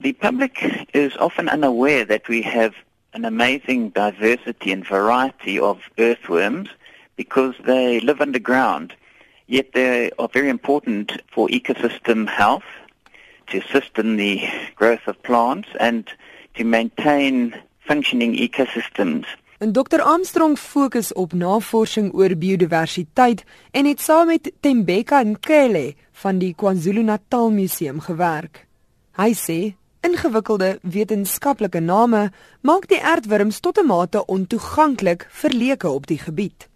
The public is often unaware that we have an amazing diversity and variety of earthworms because they live underground. Yet they are very important for ecosystem health, to assist in the growth of plants and to maintain functioning ecosystems. En Dr Armstrong fokus op navorsing oor biodiversiteit en het saam met Tembeka Nkele van die KwaZulu-Natal Museum gewerk. Hy sê ingewikkelde wetenskaplike name maak die aardwurms tot 'n mate ontoeganklik vir leuke op die gebied.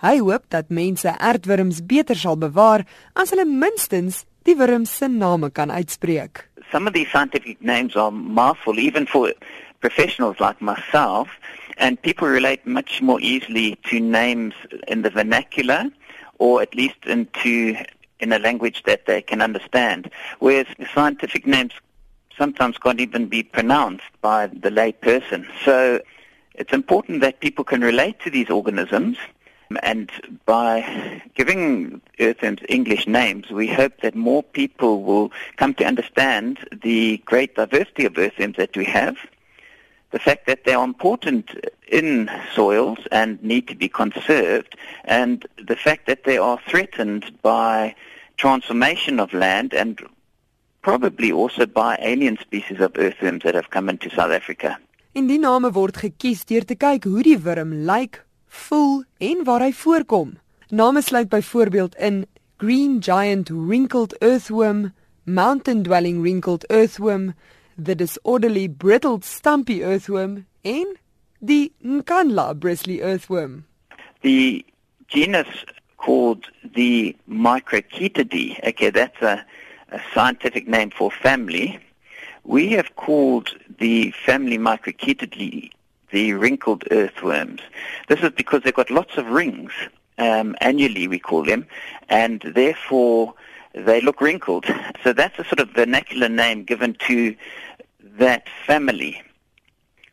Hy hoop dat mense aardwurms beter sal bewaar as hulle minstens die wurms se name kan uitspreek. Some of these scientific names are mouthful even for professionals like myself and people relate much more easily to names in the vernacular or at least into in a language that they can understand whereas scientific names sometimes can't even be pronounced by the lay person. So it's important that people can relate to these organisms and by giving earthworms English names, we hope that more people will come to understand the great diversity of earthworms that we have, the fact that they are important in soils and need to be conserved, and the fact that they are threatened by transformation of land and probably also by alien species of earthworms that have come into South Africa. In die name word gekies deur te kyk hoe die wurm lyk, like, voel en waar hy voorkom. Name sluit byvoorbeeld in Green Giant Wrinkled Earthworm, Mountain Dwelling Wrinkled Earthworm, the Disorderly Brittled Stumpy Earthworm en die Nkanla Bristly Earthworm. The genus called the Microchaetidae, okay, that's a, a scientific name for family. We have called the family Microchaetidae the wrinkled earthworms. This is because they've got lots of rings, um, annually we call them, and therefore they look wrinkled. So that's a sort of vernacular name given to that family.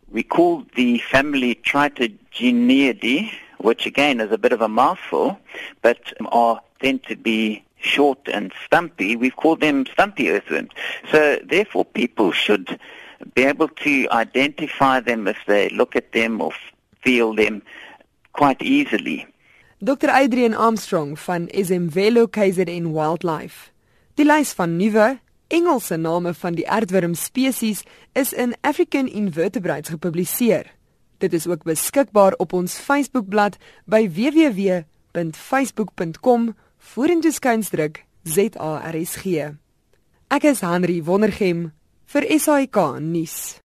We call the family Tritogeneidae, which again is a bit of a mouthful, but are tend to be short and stumpy. We've called them stumpy earthworms. So therefore people should be able to identify them if they look at them or feel them quite easily. Dr Adrian Armstrong van SMWelo KZN Wildlife. Die lys van nuwe Engelse name van die aardwurm spesies is in African Invertebrates gepubliseer. Dit is ook beskikbaar op ons Facebookblad by www.facebook.com vorentoe skuinsdruk ZARSG. Ek is Henry Wondergem vir SAK nuus.